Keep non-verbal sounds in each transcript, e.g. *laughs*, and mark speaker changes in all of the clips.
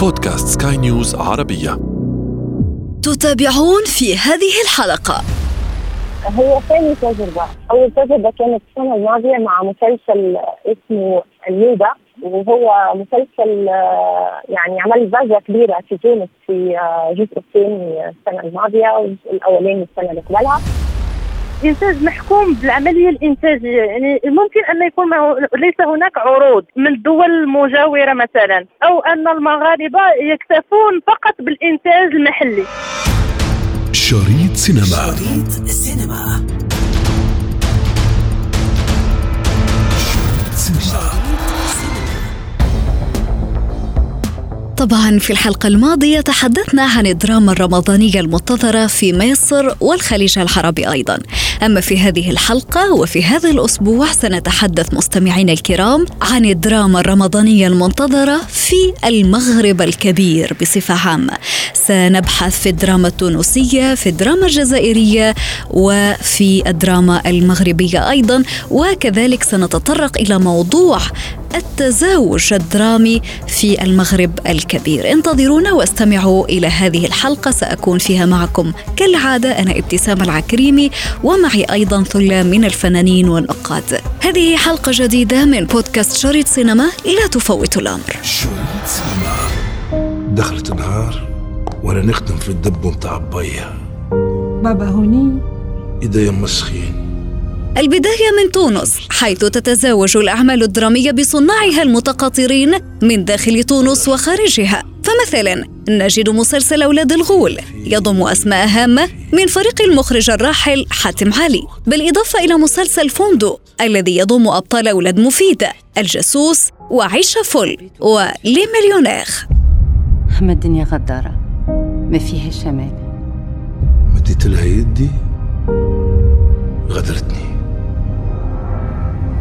Speaker 1: بودكاست سكاي نيوز عربية.
Speaker 2: تتابعون في هذه الحلقة.
Speaker 3: هي ثاني تجربة. أول تجربة كانت السنة الماضية مع مسلسل اسمه النوبة وهو مسلسل آه، يعني عمل ضجة كبيرة في تونس في آه، الجزء الثاني السنة الماضية والجزء الأولاني السنة اللي قبلها.
Speaker 4: انتاج محكوم بالعملية الإنتاجية. يعني ممكن أن يكون ليس هناك عروض من الدول المجاوره مثلا أو أن المغاربة يكتفون فقط بالإنتاج المحلي.
Speaker 1: شريط سينما.
Speaker 2: شريط سينما. طبعا في الحلقة الماضية تحدثنا عن الدراما الرمضانية المنتظرة في مصر والخليج العربي أيضا. أما في هذه الحلقة وفي هذا الأسبوع سنتحدث مستمعينا الكرام عن الدراما الرمضانية المنتظرة في المغرب الكبير بصفة عامة. سنبحث في الدراما التونسية في الدراما الجزائرية وفي الدراما المغربية أيضا. وكذلك سنتطرق إلى موضوع التزاوج الدرامي في المغرب الكبير. انتظرونا واستمعوا إلى هذه الحلقة سأكون فيها معكم كالعادة أنا ابتسام العكريمي ومعي أيضا ثلة من الفنانين والنقاد. هذه حلقة جديدة من بودكاست شريط سينما لا تفوت الأمر.
Speaker 1: شريط سينما.
Speaker 5: دخلت النهار وأنا نخدم في الدب متاع
Speaker 6: بابا هوني.
Speaker 5: ايديا مسخين.
Speaker 2: البداية من تونس حيث تتزاوج الأعمال الدرامية بصناعها المتقاطرين من داخل تونس وخارجها. فمثلا نجد مسلسل أولاد الغول يضم أسماء هامة من فريق المخرج الراحل حاتم علي. بالإضافة إلى مسلسل فوندو الذي يضم أبطال أولاد مفيدة الجاسوس وعيشة فل ولي مليونير.
Speaker 6: أما الدنيا غدارة؟ ما فيها شمال.
Speaker 5: مديت لها يدي؟ غدرتني.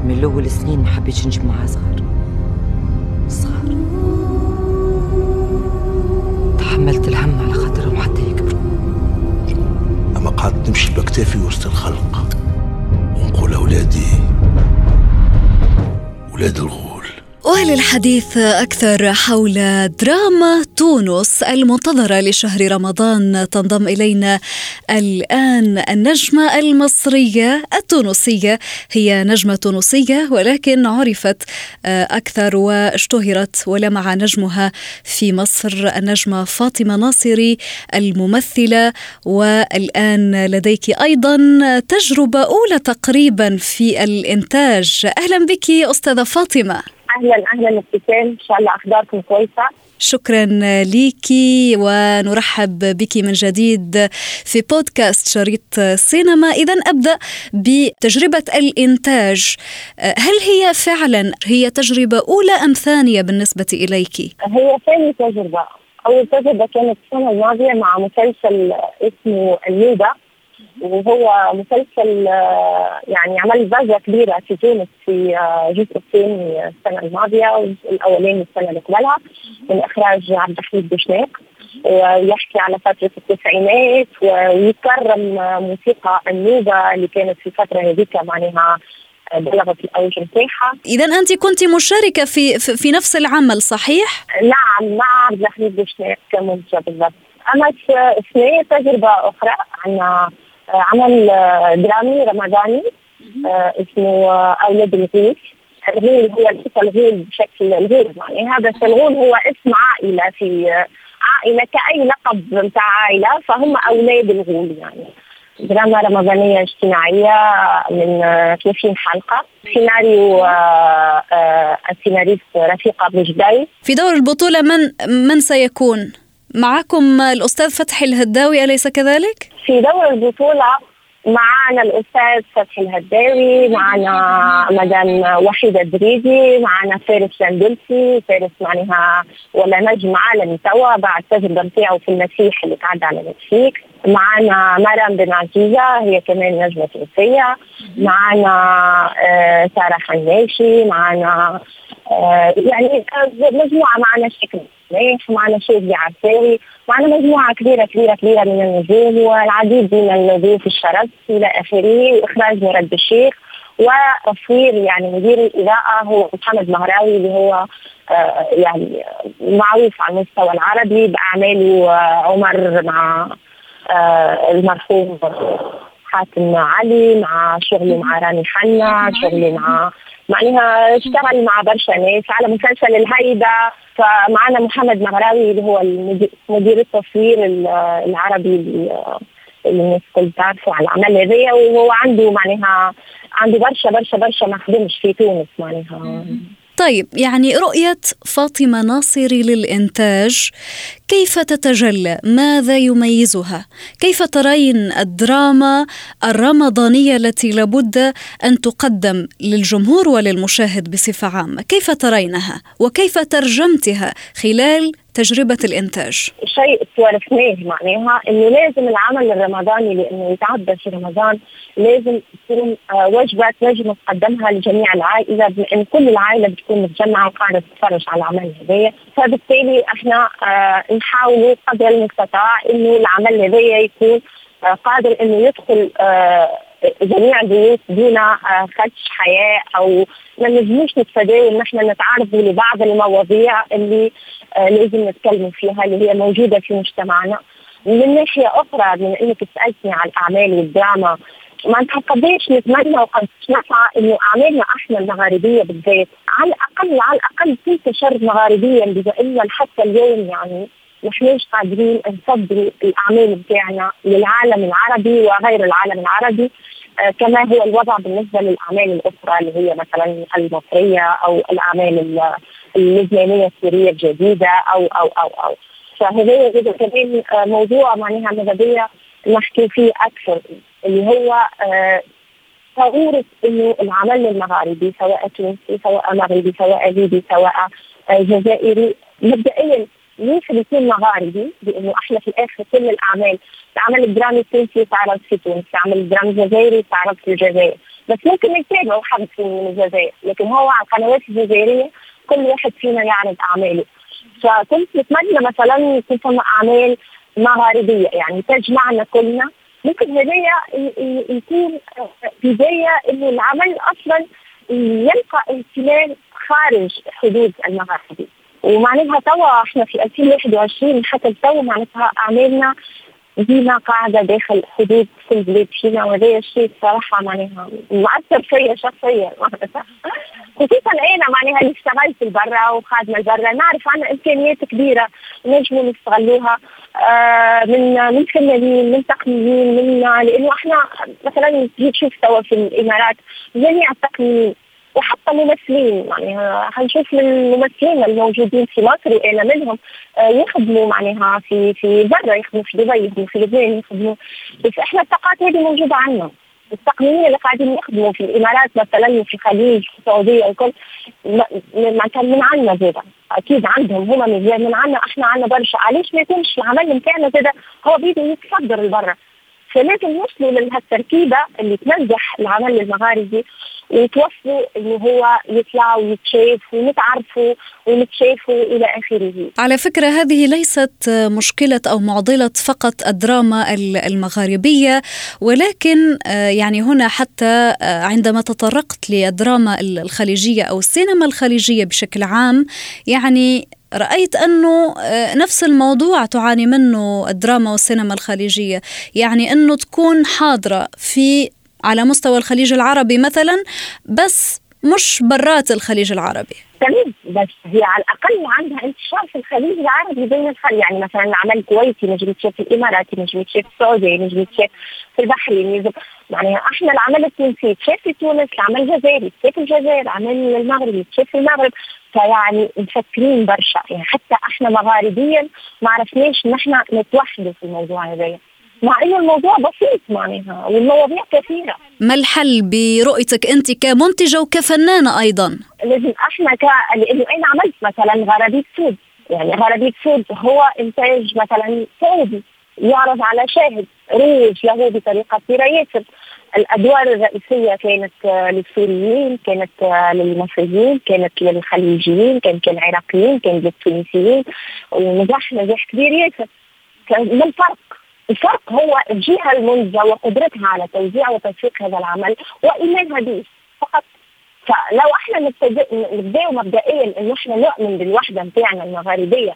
Speaker 6: من الأول سنين ما حبيتش نجيب معاه صغار. صغار. تحملت الهم على خاطرهم حتى يكبروا.
Speaker 5: أما قعدت نمشي بكتافي وسط
Speaker 2: وللحديث أكثر حول دراما تونس المنتظرة لشهر رمضان. تنضم إلينا الآن النجمة المصرية التونسية. هي نجمة تونسية ولكن عرفت أكثر واشتهرت ولمع نجمها في مصر النجمة فاطمة ناصري الممثلة. والآن لديك أيضا تجربة أولى تقريبا في الإنتاج. أهلا بك أستاذة فاطمة.
Speaker 3: أهلا أهلا ابتسام إن شاء الله أخباركم كويسة.
Speaker 2: شكرا ليكي ونرحب بك من جديد في بودكاست شريط سينما. اذا أبدأ بتجربة الإنتاج. هل هي فعلا هي تجربة أولى أم ثانية بالنسبة إليك؟
Speaker 3: هي ثاني تجربة. أول تجربة كانت السنة الماضية مع مسلسل اسمه النوبه وهو مسلسل آه، يعني عمل ضجه كبيرة في تونس في آه، الجزء الثاني السنة الماضية والجزء الاولاني السنة اللي قبلها من إخراج عبد الحميد بوشناق. ويحكي على فترة التسعينات ويكرم موسيقى النوبة اللي كانت في الفترة هذيك معناها بلغت الأوج نتاعها.
Speaker 2: إذا أنت كنت مشاركة في في نفس العمل صحيح؟
Speaker 3: نعم مع عبد الحميد بوشناق كمنتجة بالضبط. أما السنة تجربة أخرى عندنا عمل آه، درامي رمضاني آه، اسمه آه، أولاد الغول الغول هو ليس الغول بشكل الغول يعني. هذا الغول هو اسم عائلة في عائلة كأي لقب نتاع عائلة فهم أولاد الغول يعني. دراما رمضانية اجتماعية من 30 حلقة. سيناريو السيناريست رفيقة بوجداي.
Speaker 2: في دور البطولة من من سيكون؟ معكم الأستاذ فتحي الهداوي أليس كذلك؟
Speaker 3: في دور البطولة معنا الأستاذ فتحي الهداوي معنا مدام وحيدة دريدي معنا فارس شندلسي فارس معناها ولا نجم عالمي توا بعد التجربة نتاعو في المسيح اللي تعدى على المكسيك معنا مرام بن عزيزة هي كمان نجمة تونسية معنا آه سارة حناشي معنا آه يعني مجموعة معنا شكل مليح معنا شادي عساوي معنا مجموعة كبيرة كبيرة كبيرة من النجوم والعديد من الضيوف الشرف إلى آخره وإخراج مراد الشيخ وتصوير يعني مدير الإذاعة هو محمد مهراوي اللي هو آه، يعني معروف على المستوى العربي بأعماله عمر مع المرحوم حاتم علي مع شغلي مع رامي حنا شغلي مع معناها اشتغل مع برشا ناس على مسلسل الهيدا فمعنا محمد مغراوي اللي هو مدير التصوير العربي اللي الناس الكل تعرفوا على العمل هذايا. وهو عنده معناها عنده برشا برشا برشا ما خدمش في تونس معناها.
Speaker 2: طيب يعني رؤية فاطمة ناصري للإنتاج. كيف تتجلى؟ ماذا يميزها؟ كيف ترين الدراما الرمضانية التي لابد أن تقدم للجمهور وللمشاهد بصفة عامة؟ كيف ترينها؟ وكيف ترجمتها خلال تجربة الإنتاج؟
Speaker 3: شيء توارثناه معناها إنه لازم العمل الرمضاني لأنه يتعدى في رمضان لازم تكون آه، وجبة تنجم تقدمها لجميع العائلة إن كل العائلة بتكون متجمعة وقاعدة تتفرج على العمل هذايا فبالتالي إحنا آه نحاولوا قدر المستطاع إنه العمل هذايا يكون آه قادر إنه يدخل آه جميع البيوت دون آه، خدش حياة أو ما نجموش نتفاداو ان إحنا نتعرضوا لبعض المواضيع اللي لازم نتكلم فيها اللي هي موجودة في مجتمعنا. من ناحية أخرى من إنك تسالتني على الأعمال والدراما ما قديش نتمنى وقد نسعى إنه أعمالنا إحنا المغاربيه بالذات على الأقل على الأقل تنتشر مغاربيا بما انه حتى اليوم يعني نحناش قادرين نصدر الأعمال بتاعنا للعالم العربي وغير العالم العربي آه كما هو الوضع بالنسبة للأعمال الأخرى اللي هي مثلا المصرية أو الأعمال اللبنانية السورية الجديدة أو أو أو أو. فهذا كمان آه موضوع معناها ماذا نحكي فيه أكثر اللي هو آه ضروره إنه العمل المغاربي سواء تونسي سواء مغربي سواء ليبي سواء آه، جزائري مبدئيا ليش بيكون مغاربي لأنه إحنا في الآخر كل الأعمال. العمل الدرامي التونسي تعرض في تونس، العمل الدرامي الجزائري تعرض في الجزائر، بس ممكن يتابعوا حد من الجزائر، لكن هو على القنوات الجزائريه كل واحد فينا يعرض أعماله. فكنت نتمنى مثلا تكون أعمال مغاربية يعني تجمعنا كلنا. ممكن هدية يكون بداية إنه العمل أصلا يلقى اهتمام خارج حدود المغاربة. ومعناتها توا إحنا في 2021 حتى تو معناتها أعمالنا ديما قاعدة داخل حدود كل بلاد فينا وهذا الشيء الصراحة معناها مؤثر فيا شخصيا. *laughs* خصوصا أنا معناها اللي اشتغلت لبرا وخادمة لبرا نعرف عنا إمكانيات كبيرة نجموا نستغلوها آه من من فنانين من تقنيين من لأنه إحنا مثلا تجي تشوف توا في الإمارات جميع التقنيين وحتى ممثلين يعني حنشوف من الممثلين الموجودين في مصر وأنا منهم آه، يخدموا معناها في في برا يخدموا في دبي يخدموا في لبنان يخدموا. بس إحنا الطاقات هذه موجودة عندنا التقنيين اللي قاعدين يخدموا في الإمارات مثلا في الخليج في السعودية الكل معناتها من عندنا زاده أكيد عندهم هما من عندنا إحنا عندنا برشا. علاش ما يكونش العمل نتاعنا زاده هو بيده يتصدر لبرا. فلازم نوصلوا لهالتركيبه اللي تنجح العمل المغاربي ويتوصلوا انه هو يطلع ويتشاف ونتعرفوا ونتشافوا إلى آخره.
Speaker 2: على فكرة هذه ليست مشكلة أو معضلة فقط الدراما المغاربية ولكن آه، يعني هنا حتى آه، عندما تطرقت للدراما الخليجية أو السينما الخليجية بشكل عام يعني رأيت أنه آه، نفس الموضوع تعاني منه الدراما والسينما الخليجية. يعني أنه تكون حاضرة في على مستوى الخليج العربي مثلا بس مش برات الخليج العربي.
Speaker 3: تمام بس هي على الأقل عندها انتشار في الخليج العربي بين الخليج يعني مثلا العمل الكويتي نجم تشوف في الاماراتي نجم تشوف في السعودية نجم تشوف في البحرين يعني إحنا العمل التونسي تشوف في تونس العمل الجزائري تشوف في الجزائر العمل المغربي تشوف في المغرب. فيعني مفكرين برشا. يعني حتى إحنا مغاربيا ما عرفناش نحن نتوحدوا في الموضوع هذايا. مع انه الموضوع بسيط معناها والمواضيع كثيرة.
Speaker 2: ما الحل برؤيتك أنت كمنتجة وكفنانة أيضا؟
Speaker 3: لازم إحنا ك لأنه أنا عملت مثلا غرابيط سود. يعني غرابيط سود هو إنتاج مثلا سعودي يعرض على شاهد روج له بطريقة كثيره ياسر الأدوار الرئيسية كانت للسوريين كانت للمصريين كانت للخليجيين كانت للعراقيين كانت للتونسيين. ونجح نجاح كبير ياسر. ما الفرق؟ الفرق هو الجهة المنتجه وقدرتها على توزيع وتسويق هذا العمل وايمانها به فقط فلو إحنا نبدأ مبدئيا انه إحنا نؤمن بالوحدة بتاعنا المغاربيه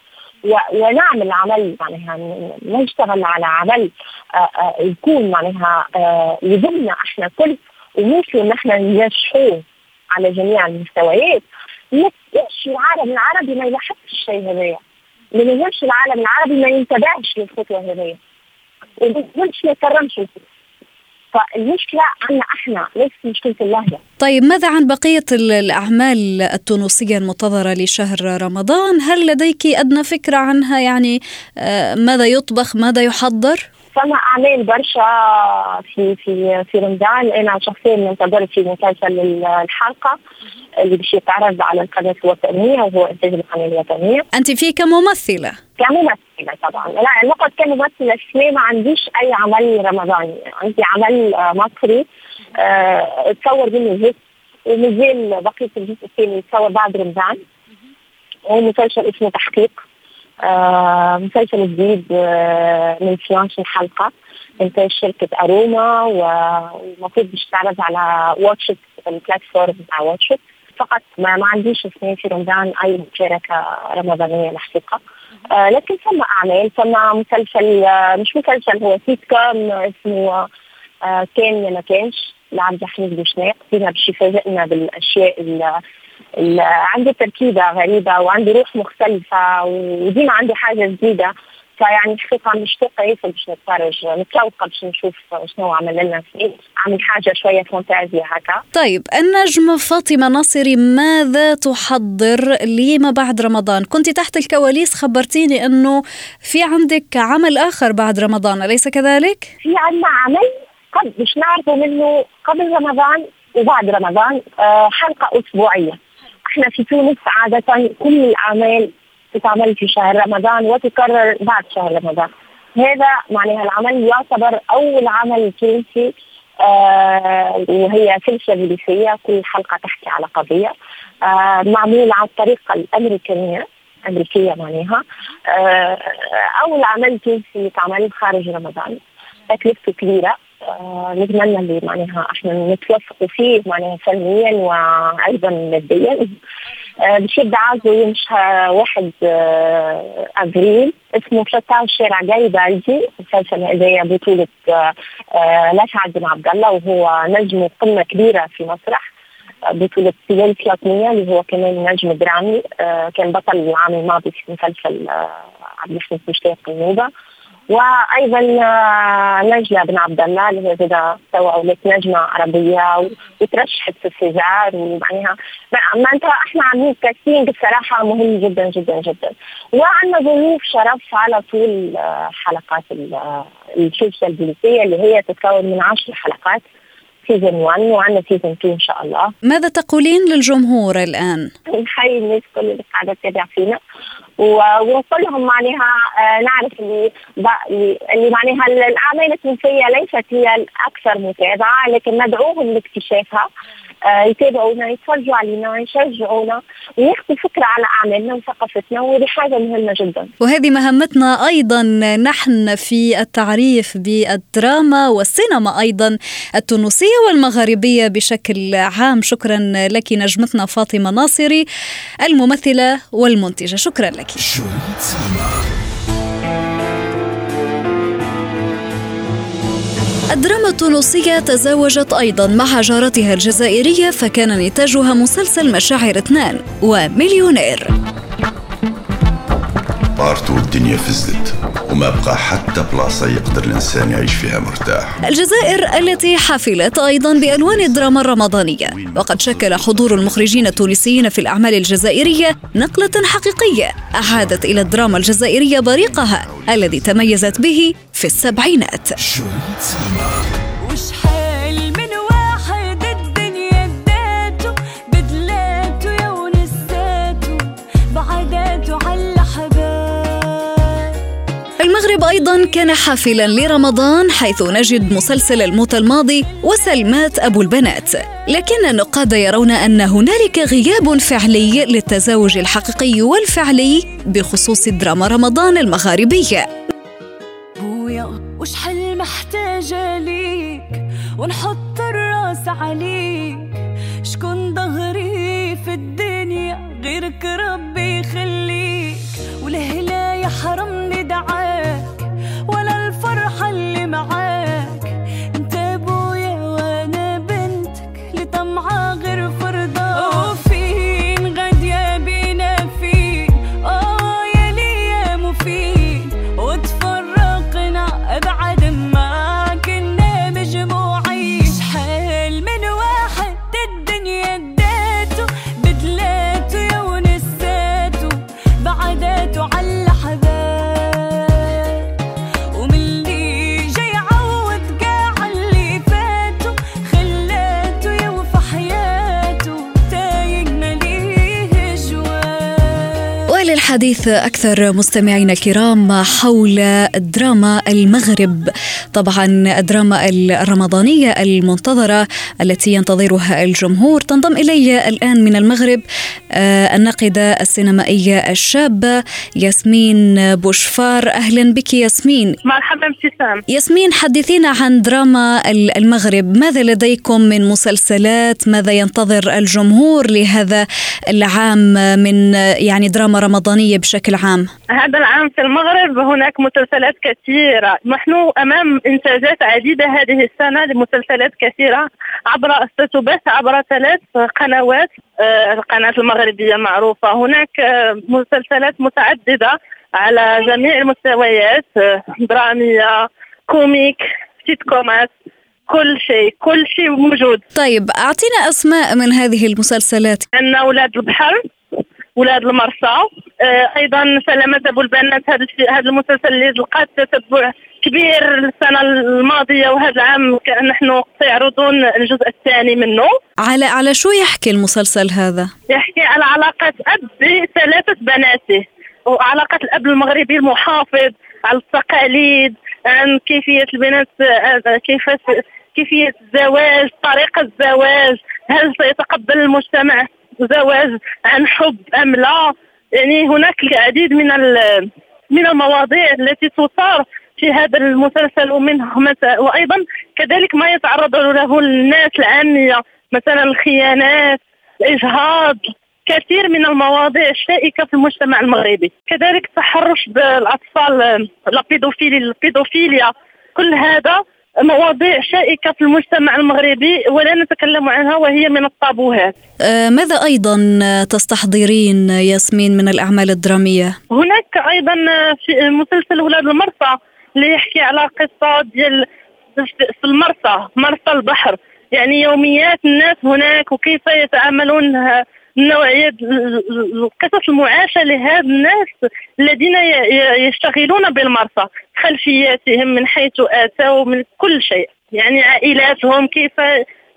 Speaker 3: ونعمل عمل معناها نشتغل على عمل آه، آه، يكون معناها آه، يضمنا إحنا كل وممكن ان إحنا ننجحوه على جميع المستويات ليش العالم العربي ما يلاحظش الشيء هذايا؟ ليش العالم العربي ما ينتبهش للخطوة هذه؟ وليش ما يكرمش؟ فالمشكلة عنا إحنا ليس مشكلة اللهجة
Speaker 2: طيب ماذا عن بقية الأعمال التونسية المنتظرة لشهر رمضان؟ هل لديك أدنى فكرة عنها؟ يعني آه، ماذا يطبخ؟ ماذا يحضر؟
Speaker 3: فما اعمال برشا في في في رمضان. أنا شخصيا منتظر في مسلسل الحلقة. اللي باش يتعرض على القناة الوطنية وهو إنتاج القناة الوطنية.
Speaker 2: أنت في كممثلة؟
Speaker 3: كممثلة طبعا، لا نقعد كممثله سينما ما عنديش أي عمل رمضاني، عندي عمل آه، مصري أه تصور منه جزء ومازال بقية الجزء الثاني يتصور بعد رمضان. هو مسلسل اسمه تحقيق آه مسلسل جديد آه من 12 حلقة إنتاج شركة أروما والمفروض باش تعرض على Watch iT ال plateforme بتاع Watch iT فقط ما, ما عنديش اثنين في رمضان أي مشاركة رمضانية الحقيقة آه لكن ثم أعمال ثم مسلسل آه مش مسلسل هو سيت كوم اسمه آه كان يا ما كانش لعبد الحميد بوشناق فينا باش يفاجئنا بالأشياء عنده تركيبة غريبة وعنده روح مختلفة وديما عنده حاجة جديدة. فيعني حقيقة مشتاقة ياسر باش نتفرج متشوقة باش نشوف شنو عمل لنا. فيه عمل حاجة شوية فانتازيا هكا.
Speaker 2: طيب النجمة فاطمة ناصري ماذا تحضر لما بعد رمضان؟ كنت تحت الكواليس خبرتيني أنه في عندك عمل آخر بعد رمضان أليس كذلك؟
Speaker 3: في عندنا عمل قد مش نعرفه منه قبل رمضان وبعد رمضان آه، حلقة أسبوعية. إحنا في تونس عادة كل الأعمال تتعمل في شهر رمضان وتكرر بعد شهر رمضان. هذا معناها العمل يعتبر أول عمل تونسي آه وهي سلسلة بوليسية كل حلقة تحكي على قضية. آه معمول على الطريقة الأمريكانية أمريكية معناها. آه أول عمل تونسي يتعمل خارج رمضان. تكلفته كبيرة. نتمنى اللي معناها إحنا نتوفقوا فيه معناها فنيا وأيضا ماديا. آه، باش يبدأ عرضه يوم واحد آه، ابريل اسمه 13 شارع جاي مسلسل هذايا بطولة لسعد بن عبد الله وهو نجم قمة كبيرة في مسرح بطولة سلال فلاطمية اللي هو كمان نجم درامي كان بطل العام الماضي في مسلسل عبد الحميد بوشناق النوبة وأيضا آه، نجلاء بن عبد الله اللي هي زاد سوى أولاد نجمة عربية وترشحت في ال César ومعناها معناتها إحنا عاملين casting بصراحة مهم جدا جدا جدا. وعندنا ضيوف شرف على طول آه، حلقات السلسلة البوليسية اللي هي تتكون من عشر حلقات saison 1 وعندنا saison 2 إن شاء الله.
Speaker 2: ماذا تقولين للجمهور الآن؟
Speaker 3: نحيي الناس كل اللي قاعدة تتابع فينا. ونقول لهم معناها آه، نعرف اللي اللي معناها الأعمال التونسيه ليست هي الأكثر متابعة لكن ندعوهم لاكتشافها آه، يتابعونا يتفرجوا علينا يشجعونا وياخذوا فكرة على أعمالنا وثقافتنا وهذه حاجة مهمة جدا.
Speaker 2: وهذه مهمتنا أيضا نحن في التعريف بالدراما والسينما أيضا التونسية والمغاربيه بشكل عام، شكرا لك نجمتنا فاطمة ناصري الممثلة والمنتجة، شكرا لك. سينما الدراما التونسية تزاوجت أيضا مع جارتها الجزائرية فكان نتاجها مسلسل مشاعر اثنان ومليونير.
Speaker 7: بارتو الدنيا فزت وما بقى حتى بلاصة يقدر الإنسان يعيش فيها مرتاح.
Speaker 2: الجزائر التي حفلت أيضا بألوان الدراما الرمضانية وقد شكل حضور المخرجين التونسيين في الأعمال الجزائرية نقلة حقيقية أعادت إلى الدراما الجزائرية بريقها الذي تميزت به في السبعينات. المغرب أيضا كان حافلا لرمضان حيث نجد مسلسل الموت الماضي وسلمات أبو البنات. لكن النقاد يرون أن هنالك غياب فعلي للتزاوج الحقيقي والفعلي بخصوص دراما رمضان المغاربية بويا وش حل محتاجة ليك؟ ونحط الرأس عليك.
Speaker 8: شكون ظهري في الدنيا غيرك ربي يخليك. والهلا يا حرام جواه
Speaker 2: وللحديث أكثر مستمعينا الكرام حول دراما المغرب. طبعا الدراما الرمضانية المنتظرة التي ينتظرها الجمهور. تنضم إلي الآن من المغرب آه، الناقدة السينمائية الشابة ياسمين بوشفار. أهلا بك ياسمين.
Speaker 4: مرحبا ابتسام.
Speaker 2: ياسمين حدثينا عن دراما المغرب. ماذا لديكم من مسلسلات؟ ماذا ينتظر الجمهور لهذا العام من يعني دراما رمضانية بشكل عام؟
Speaker 4: هذا العام في المغرب هناك مسلسلات كثيرة. نحن أمام إنتاجات عديدة هذه السنة لمسلسلات كثيرة عبر ستبث عبر ثلاث قنوات. آه، القناة المغربية معروفة. هناك آه، مسلسلات متعددة على جميع المستويات. آه، درامية comique سيتكومات كل شيء كل شيء موجود.
Speaker 2: طيب أعطينا أسماء من هذه المسلسلات.
Speaker 4: عندنا أولاد البحر. ولاد المرسى. آه، أيضا سلامة ابو البنات هذا هذا المسلسل اللي لقات تتبع كبير السنة الماضية وهذا العام نحن سيعرضون الجزء الثاني منه.
Speaker 2: على على شو يحكي المسلسل هذا؟
Speaker 4: يحكي على علاقة أب بثلاثة بناته وعلاقة الأب المغربي المحافظ على التقاليد عن كيفية البنات آه، كيف كيفية الزواج طريقة الزواج هل سيتقبل المجتمع؟ زواج عن حب أم لا. يعني هناك العديد من من المواضيع التي تثار في هذا المسلسل ومنه مثلا وأيضا كذلك ما يتعرض له الناس العاميه مثلا الخيانات الإجهاض كثير من المواضيع الشائكة في المجتمع المغربي. كذلك التحرش بالأطفال ال pédophilie البيدوفيليا. كل هذا مواضيع شائكة في المجتمع المغربي ولا نتكلم عنها وهي من الطابوهات.
Speaker 2: آه، ماذا أيضا تستحضرين ياسمين من الأعمال الدرامية؟
Speaker 4: هناك أيضا في مسلسل ولاد المرسى اللي يحكي على قصة ديال في المرسى مرسى البحر. يعني يوميات الناس هناك وكيف يتعاملون ه- نوعية ال- ال- قصص المعاشة لهذا الناس الذين يشتغلون بالمرسى خلفياتهم من حيث أتوا من كل شيء. يعني عائلاتهم كيف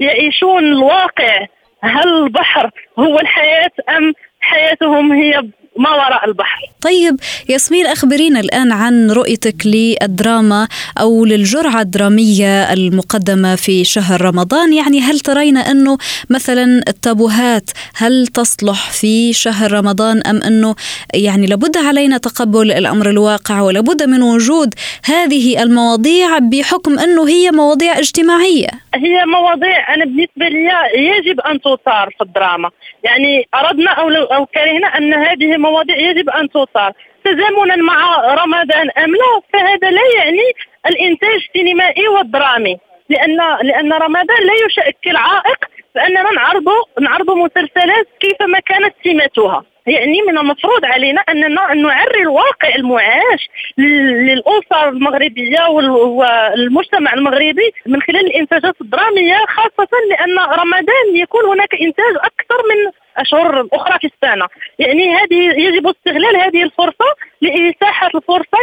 Speaker 4: يعيشون الواقع هل البحر هو الحياة أم حياتهم هي ما وراء البحر.
Speaker 2: طيب ياسمين أخبرينا الآن عن رؤيتك للدراما أو للجرعة الدرامية المقدمة في شهر رمضان. يعني هل ترين أنه مثلا التابوهات هل تصلح في شهر رمضان أم أنه يعني لابد علينا تقبل الأمر الواقع ولابد من وجود هذه المواضيع بحكم أنه هي مواضيع اجتماعية؟
Speaker 4: هي مواضيع أنا بالنسبة لي يجب أن تثار في الدراما. يعني أردنا أو لو- أو كرهنا أن هذه مواضيع يجب أن تثار تزامنا مع رمضان أم لا فهذا لا يعني الإنتاج السينمائي والدرامي. لأن لأن رمضان لا يشكل عائق فأننا نعرض نعرض مسلسلات كيفما كانت سماتها يعني من المفروض علينا أننا نعري الواقع المعاش لل- للاسر المغربية وال- والمجتمع المغربي من خلال الإنتاجات الدرامية خاصة لأن رمضان يكون هناك إنتاج أكثر من أشهر أخرى في السنة. يعني هذه يجب استغلال هذه الفرصة لاتاحه الفرصة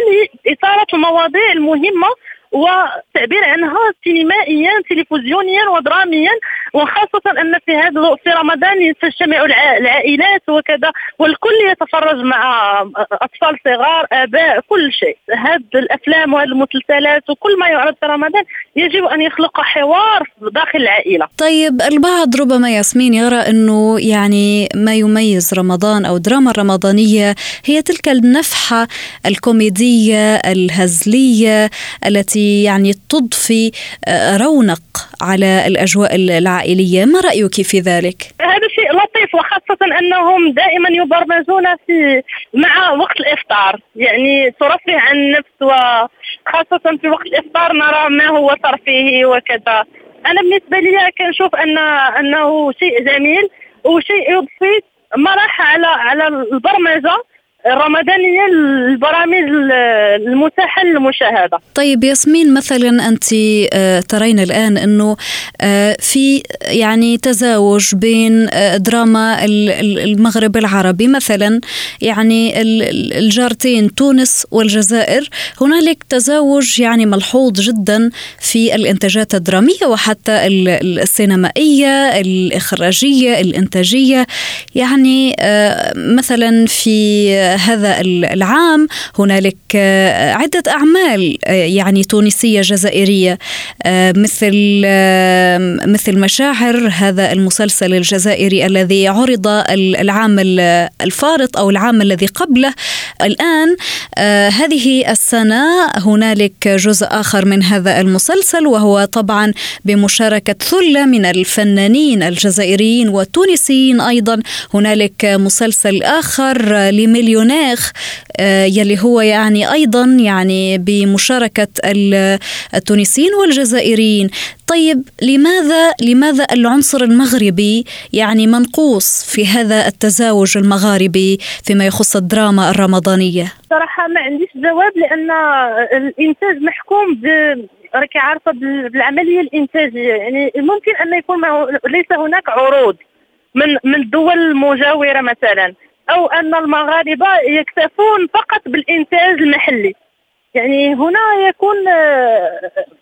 Speaker 4: لإثارة المواضيع المهمة والتعبير عنها سينمائيا تلفزيونيا ودراميا. وخاصة أن في هذا في رمضان تجتمع الع- العائلات وكذا والكل يتفرج مع أطفال صغار آباء كل شيء. هذه الأفلام وهذه المسلسلات وكل ما يعرض في رمضان يجب أن يخلق حوار داخل العائلة.
Speaker 2: طيب البعض ربما ياسمين يرى أنه يعني ما يميز رمضان أو الدراما الرمضانيه هي تلك النفحة الكوميدية الهزلية التي يعني تضفي آه، رونق. على الأجواء العائلية. ما رأيك في ذلك؟
Speaker 4: هذا شيء لطيف وخاصة أنهم دائما يبرمجون في مع وقت الإفطار. يعني ترفه عن النفس وخاصة في وقت الإفطار نرى ما هو ترفيهي وكذا. أنا بالنسبة لي كنشوف أن أنه شيء جميل وشيء يضفي مرح على على البرمجة. الرمضانية البرامج المتاحة للمشاهدة.
Speaker 2: طيب ياسمين مثلا أنت آه، ترين الآن أنه آه، في يعني تزاوج بين آه، دراما المغرب العربي مثلا يعني الجارتين تونس والجزائر. هنالك تزاوج يعني ملحوظ جدا في الإنتاجات الدرامية وحتى السينمائية الإخراجية الإنتاجية. يعني مثلا في هذا العام. هنالك آه، عدة أعمال آه، يعني تونسية جزائرية آه، مثل مثل مشاعر هذا المسلسل الجزائري الذي عرض العام الفارط أو العام الذي قبله. الآن هذه السنة هنالك جزء آخر من هذا المسلسل وهو طبعا بمشاركة ثلة من الفنانين الجزائريين والتونسيين أيضا. هنالك مسلسل آخر لمليون المناخ آه، يلي هو يعني أيضا يعني بمشاركة التونسيين والجزائريين. طيب لماذا لماذا العنصر المغربي يعني منقوص في هذا التزاوج المغاربي فيما يخص الدراما الرمضانية؟
Speaker 4: صراحة ما عنديش جواب لأن الإنتاج محكوم ب راكي عارفة بالعملية الإنتاجية. يعني ممكن أن يكون ليس هناك عروض من من الدول المجاوره مثلا. أو أن المغاربة يكتفون فقط بالإنتاج المحلي. يعني هنا يكون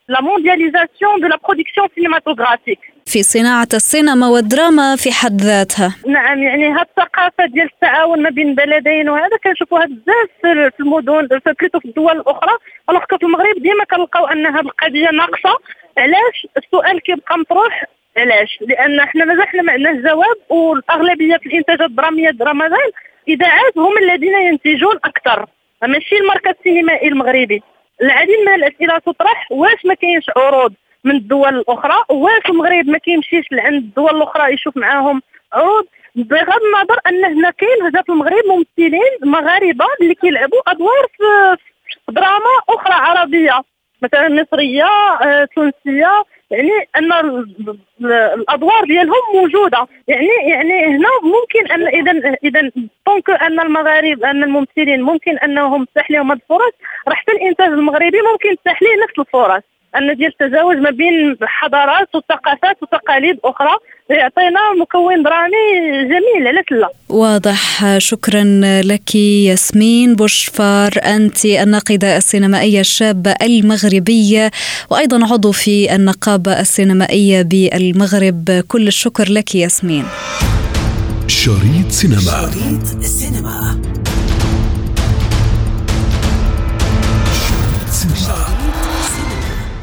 Speaker 4: la mondialisation de la production cinématographique
Speaker 2: في صناعة السينما والدراما في حد ذاتها.
Speaker 4: نعم يعني هاد الثقافة ديال التعاون ما بين البلدين وهذا كنشوفوها بزاف في المدن في في الدول الأخرى. الوغ في المغرب ديما كنلقاو أن هذه القضية ناقصة. علاش؟ السؤال كيبقى مطروح. علاش؟ لأن إحنا مازال ما عندناش جواب والأغلبية في الانتاجات الدرامية رمضان إذاعات هم الذين ينتجون أكثر. ماشي المركز السينمائي المغربي. العديد من الأسئلة تطرح واش ما كاينش عروض من الدول الأخرى؟ واش المغرب ما كيمشيش لعند الدول الأخرى يشوف معاهم عروض؟ بغض النظر أن هنا كاين هنا في المغرب ممثلين مغاربة اللي كيلعبوا أدوار في دراما أخرى عربية مثلا مصرية آه، تونسية. يعني أن الأدوار ديالهم موجودة. يعني يعني هنا ممكن أن اذا اذا طونك أن المغارب أن الممثلين ممكن أنهم تتاح لهم هذه الفرص. راح حتى الإنتاج المغربي ممكن تتاح ليه نفس الفرص. أن ديال التزاوج ما بين حضارات وثقافات وتقاليد أخرى يعطينا مكون درامي جميل علاش لا
Speaker 2: واضح. شكرا لك ياسمين بوشفار. أنت الناقدة السينمائية الشابة المغربية وأيضا عضو في النقابة السينمائية بالمغرب. كل الشكر لك ياسمين.
Speaker 1: شريط سينما. شريط سينما.